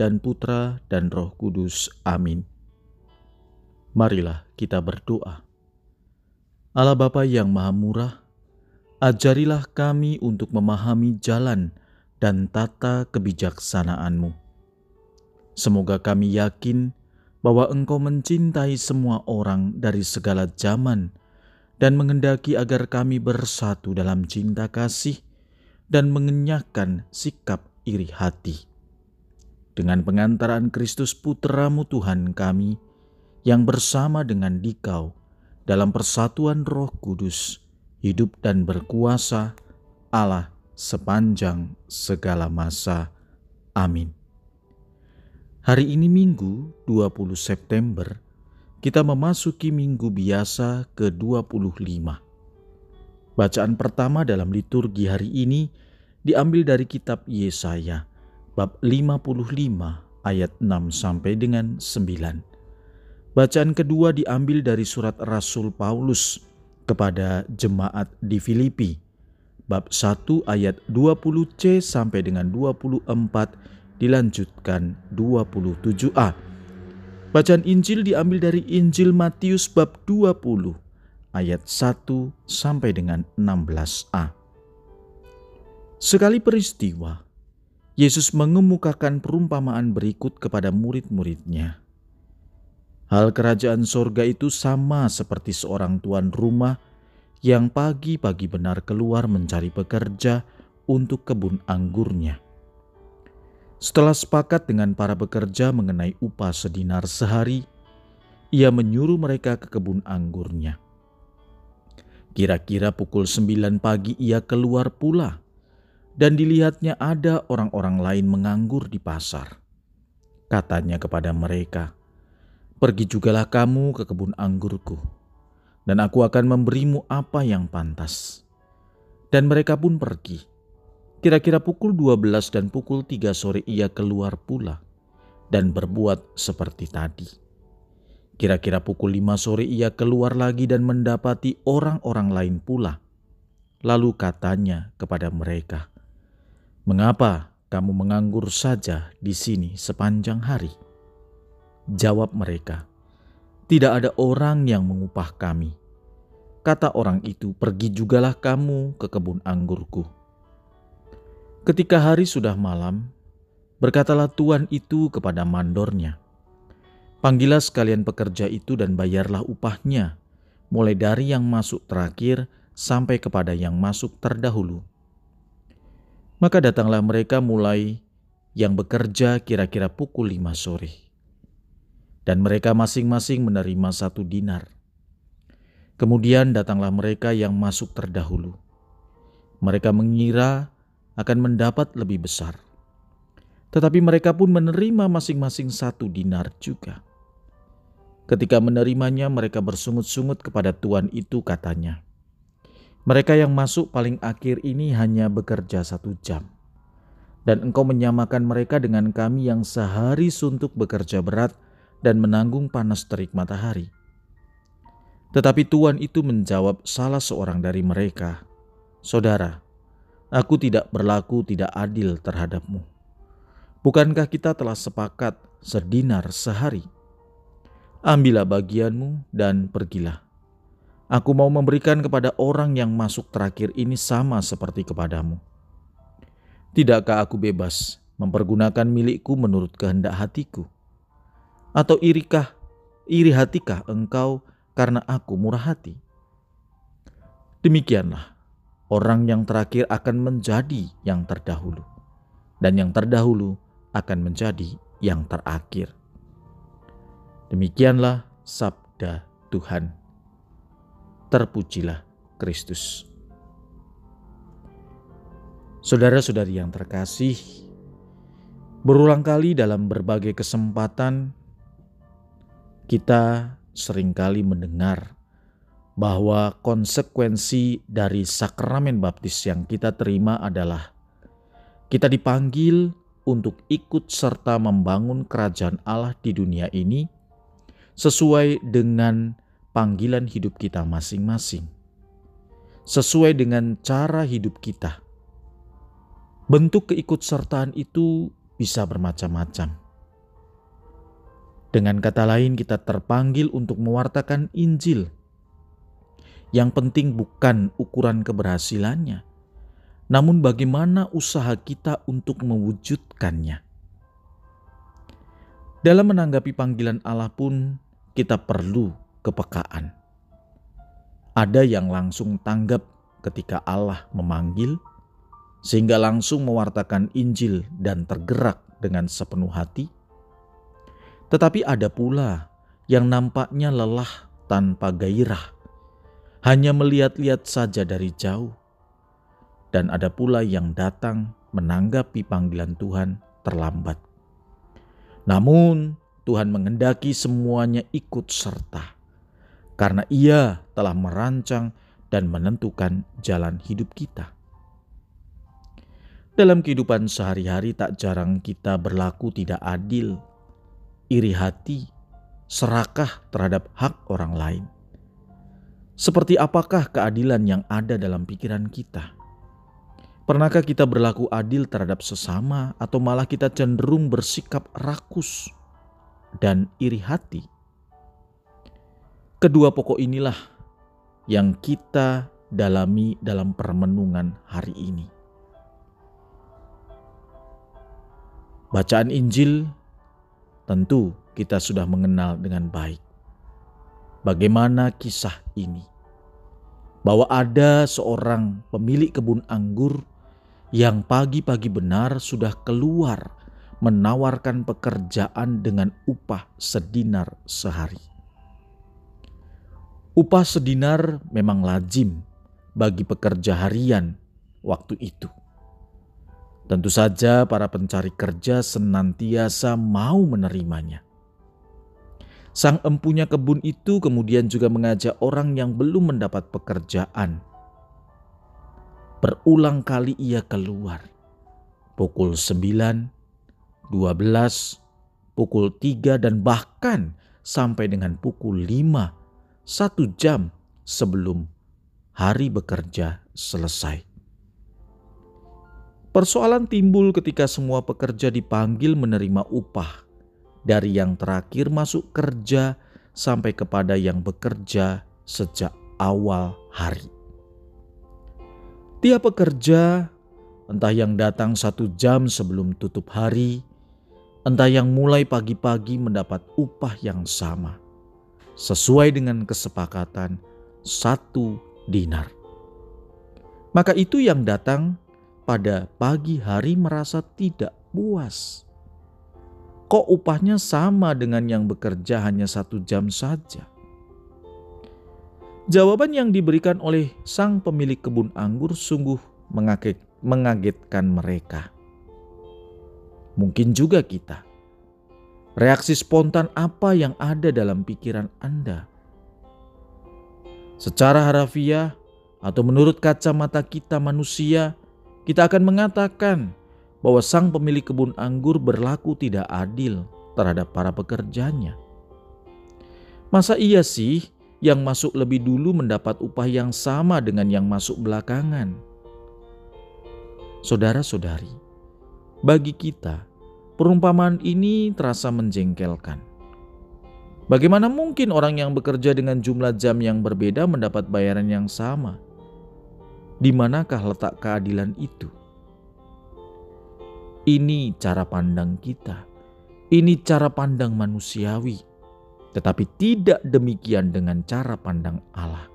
dan Putra dan Roh Kudus. Amin. Marilah kita berdoa. Allah Bapa yang Maha Murah, ajarilah kami untuk memahami jalan dan tata kebijaksanaanmu. Semoga kami yakin bahwa Engkau mencintai semua orang dari segala zaman dan mengendaki agar kami bersatu dalam cinta kasih dan mengenyahkan sikap iri hati dengan pengantaran Kristus Putramu Tuhan kami, yang bersama dengan dikau dalam persatuan roh kudus, hidup dan berkuasa Allah sepanjang segala masa. Amin. Hari ini Minggu 20 September, kita memasuki minggu biasa ke-25. Bacaan pertama dalam liturgi hari ini diambil dari kitab Yesaya bab 55 ayat 6 sampai dengan 9. Bacaan kedua diambil dari surat Rasul Paulus kepada jemaat di Filipi bab 1 ayat 20c sampai dengan 24 dilanjutkan 27a. Bacaan Injil diambil dari Injil Matius bab 20 ayat 1 sampai dengan 16a. Sekali peristiwa, Yesus mengemukakan perumpamaan berikut kepada murid-muridnya. Hal kerajaan sorga itu sama seperti seorang tuan rumah yang pagi-pagi benar keluar mencari pekerja untuk kebun anggurnya. Setelah sepakat dengan para pekerja mengenai upah sedinar sehari, ia menyuruh mereka ke kebun anggurnya. Kira-kira pukul sembilan pagi ia keluar pula dan dilihatnya ada orang-orang lain menganggur di pasar. Katanya kepada mereka, "Pergi jugalah kamu ke kebun anggurku, dan aku akan memberimu apa yang pantas." Dan mereka pun pergi. Kira-kira pukul 12 dan pukul 3 sore ia keluar pula dan berbuat seperti tadi. Kira-kira pukul 5 sore ia keluar lagi dan mendapati orang-orang lain pula. Lalu katanya kepada mereka, Mengapa kamu menganggur saja di sini sepanjang hari? Jawab mereka, "Tidak ada orang yang mengupah kami." Kata orang itu, "Pergi jugalah kamu ke kebun anggurku." Ketika hari sudah malam, berkatalah tuan itu kepada mandornya, "Panggillah sekalian pekerja itu dan bayarlah upahnya, mulai dari yang masuk terakhir sampai kepada yang masuk terdahulu." Maka datanglah mereka mulai yang bekerja kira-kira pukul lima sore. Dan mereka masing-masing menerima satu dinar. Kemudian datanglah mereka yang masuk terdahulu. Mereka mengira akan mendapat lebih besar. Tetapi mereka pun menerima masing-masing satu dinar juga. Ketika menerimanya mereka bersungut-sungut kepada tuan itu katanya, mereka yang masuk paling akhir ini hanya bekerja satu jam. Dan engkau menyamakan mereka dengan kami yang sehari suntuk bekerja berat dan menanggung panas terik matahari. Tetapi Tuhan itu menjawab salah seorang dari mereka, Saudara, aku tidak berlaku tidak adil terhadapmu. Bukankah kita telah sepakat sedinar sehari? Ambillah bagianmu dan pergilah Aku mau memberikan kepada orang yang masuk terakhir ini sama seperti kepadamu. Tidakkah aku bebas mempergunakan milikku menurut kehendak hatiku? Atau irikah, iri hatikah engkau karena aku murah hati? Demikianlah, orang yang terakhir akan menjadi yang terdahulu, dan yang terdahulu akan menjadi yang terakhir. Demikianlah sabda Tuhan terpujilah Kristus. Saudara-saudari yang terkasih, berulang kali dalam berbagai kesempatan Kita sering kali mendengar bahwa konsekuensi dari sakramen baptis yang kita terima adalah kita dipanggil untuk ikut serta membangun kerajaan Allah di dunia ini sesuai dengan panggilan hidup kita masing-masing, sesuai dengan cara hidup kita. Bentuk keikutsertaan itu bisa bermacam-macam. Dengan kata lain, kita terpanggil untuk mewartakan Injil. Yang penting bukan ukuran keberhasilannya, namun bagaimana usaha kita untuk mewujudkannya. Dalam menanggapi panggilan Allah pun kita perlu kepekaan. Ada yang langsung tanggap ketika Allah memanggil, sehingga langsung mewartakan Injil dan tergerak dengan sepenuh hati. Tetapi ada pula yang nampaknya lelah tanpa gairah, hanya melihat-lihat saja dari jauh dan ada pula yang datang menanggapi panggilan Tuhan terlambat. Namun, Tuhan mengendaki semuanya ikut serta, karena Ia telah merancang dan menentukan jalan hidup kita. Dalam kehidupan sehari-hari, tak jarang kita berlaku tidak adil, iri hati, serakah terhadap hak orang lain. Seperti apakah keadilan yang ada dalam pikiran kita? Pernahkah kita berlaku adil terhadap sesama, atau malah kita cenderung bersikap rakus dan iri hati? Kedua pokok inilah yang kita dalami dalam permenungan hari ini. Bacaan Injil tentu kita sudah mengenal dengan baik. Bagaimana kisah ini? Bahwa ada seorang pemilik kebun anggur yang pagi-pagi benar sudah keluar menawarkan pekerjaan dengan upah sedinar sehari. Upah sedinar memang lazim bagi pekerja harian waktu itu. Tentu saja, para pencari kerja senantiasa mau menerimanya. Sang empunya kebun itu kemudian juga mengajak orang yang belum mendapat pekerjaan Berulang kali ia keluar. Pukul 9, 12, pukul 3 dan bahkan sampai dengan pukul 5, satu jam sebelum hari bekerja selesai. Persoalan timbul ketika semua pekerja dipanggil menerima upah dari yang terakhir masuk kerja sampai kepada yang bekerja sejak awal hari. Tiap pekerja, entah yang datang satu jam sebelum tutup hari, entah yang mulai pagi-pagi mendapat upah yang sama, sesuai dengan kesepakatan satu dinar. Maka itu yang datang pada pagi hari merasa tidak puas. Kok upahnya sama dengan yang bekerja hanya satu jam saja? Jawaban yang diberikan oleh sang pemilik kebun anggur sungguh mengaget, mengagetkan mereka. Mungkin juga kita. Reaksi spontan apa yang ada dalam pikiran Anda? Secara harafiah atau menurut kacamata kita manusia, kita akan mengatakan bahwa sang pemilik kebun anggur berlaku tidak adil terhadap para pekerjanya. Masa iya sih yang masuk lebih dulu mendapat upah yang sama dengan yang masuk belakangan. Saudara-saudari, bagi kita, perumpamaan ini terasa menjengkelkan. Bagaimana mungkin orang yang bekerja dengan jumlah jam yang berbeda mendapat bayaran yang sama? Di manakah letak keadilan itu? Ini cara pandang kita. Ini cara pandang manusiawi tetapi tidak demikian dengan cara pandang Allah.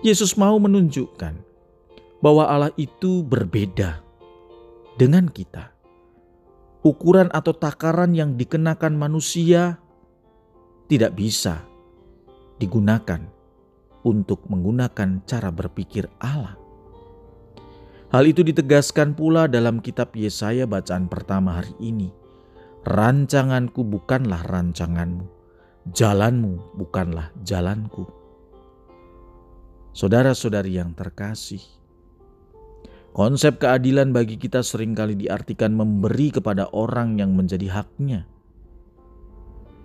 Yesus mau menunjukkan bahwa Allah itu berbeda dengan kita. Ukuran atau takaran yang dikenakan manusia tidak bisa digunakan untuk menggunakan cara berpikir Allah. Hal itu ditegaskan pula dalam kitab Yesaya bacaan pertama hari ini rancanganku bukanlah rancanganmu, jalanmu bukanlah jalanku. Saudara-saudari yang terkasih, konsep keadilan bagi kita sering kali diartikan memberi kepada orang yang menjadi haknya.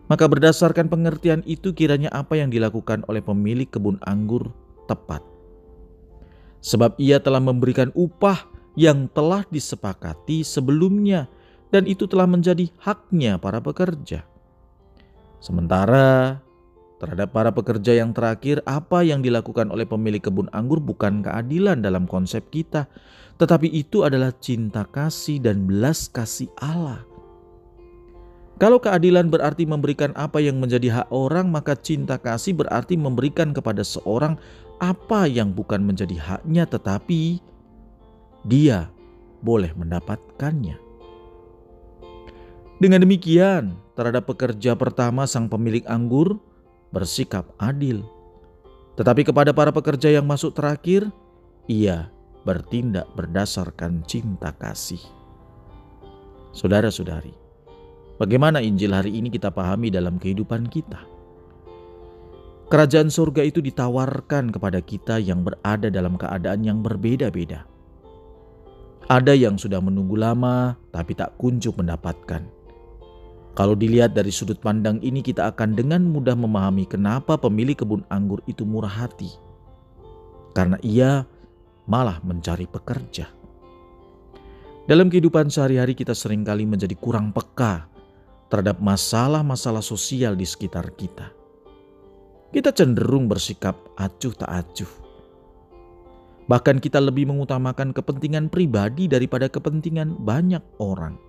Maka berdasarkan pengertian itu kiranya apa yang dilakukan oleh pemilik kebun anggur tepat. Sebab ia telah memberikan upah yang telah disepakati sebelumnya dan itu telah menjadi haknya para pekerja. Sementara terhadap para pekerja yang terakhir, apa yang dilakukan oleh pemilik kebun anggur bukan keadilan dalam konsep kita, tetapi itu adalah cinta kasih dan belas kasih Allah. Kalau keadilan berarti memberikan apa yang menjadi hak orang, maka cinta kasih berarti memberikan kepada seorang apa yang bukan menjadi haknya, tetapi dia boleh mendapatkannya. Dengan demikian, terhadap pekerja pertama sang pemilik anggur bersikap adil. Tetapi kepada para pekerja yang masuk terakhir, ia bertindak berdasarkan cinta kasih. Saudara-saudari, bagaimana Injil hari ini kita pahami dalam kehidupan kita? Kerajaan surga itu ditawarkan kepada kita yang berada dalam keadaan yang berbeda-beda. Ada yang sudah menunggu lama, tapi tak kunjung mendapatkan kalau dilihat dari sudut pandang ini, kita akan dengan mudah memahami kenapa pemilik kebun anggur itu murah hati, karena ia malah mencari pekerja. Dalam kehidupan sehari-hari, kita sering kali menjadi kurang peka terhadap masalah-masalah sosial di sekitar kita. Kita cenderung bersikap acuh tak acuh. Bahkan, kita lebih mengutamakan kepentingan pribadi daripada kepentingan banyak orang.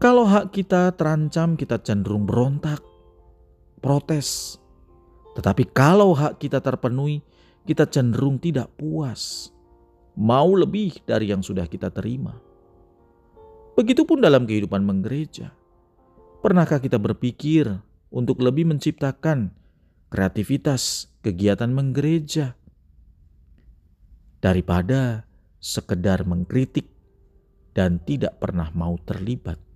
Kalau hak kita terancam, kita cenderung berontak, protes. Tetapi kalau hak kita terpenuhi, kita cenderung tidak puas, mau lebih dari yang sudah kita terima. Begitupun dalam kehidupan menggereja. Pernahkah kita berpikir untuk lebih menciptakan kreativitas kegiatan menggereja daripada sekedar mengkritik dan tidak pernah mau terlibat?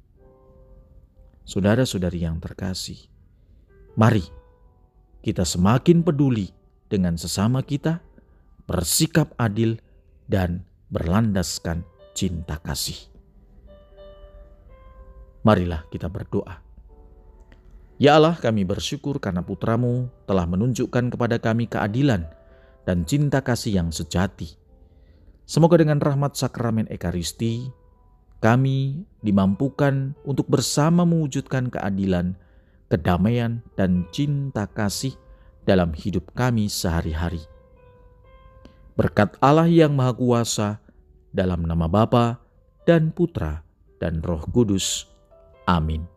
Saudara-saudari yang terkasih, mari kita semakin peduli dengan sesama kita, bersikap adil, dan berlandaskan cinta kasih. Marilah kita berdoa. Ya Allah, kami bersyukur karena putramu telah menunjukkan kepada kami keadilan dan cinta kasih yang sejati. Semoga dengan rahmat sakramen Ekaristi, kami dimampukan untuk bersama mewujudkan keadilan, kedamaian, dan cinta kasih dalam hidup kami sehari-hari. Berkat Allah yang Maha Kuasa, dalam nama Bapa dan Putra dan Roh Kudus. Amin.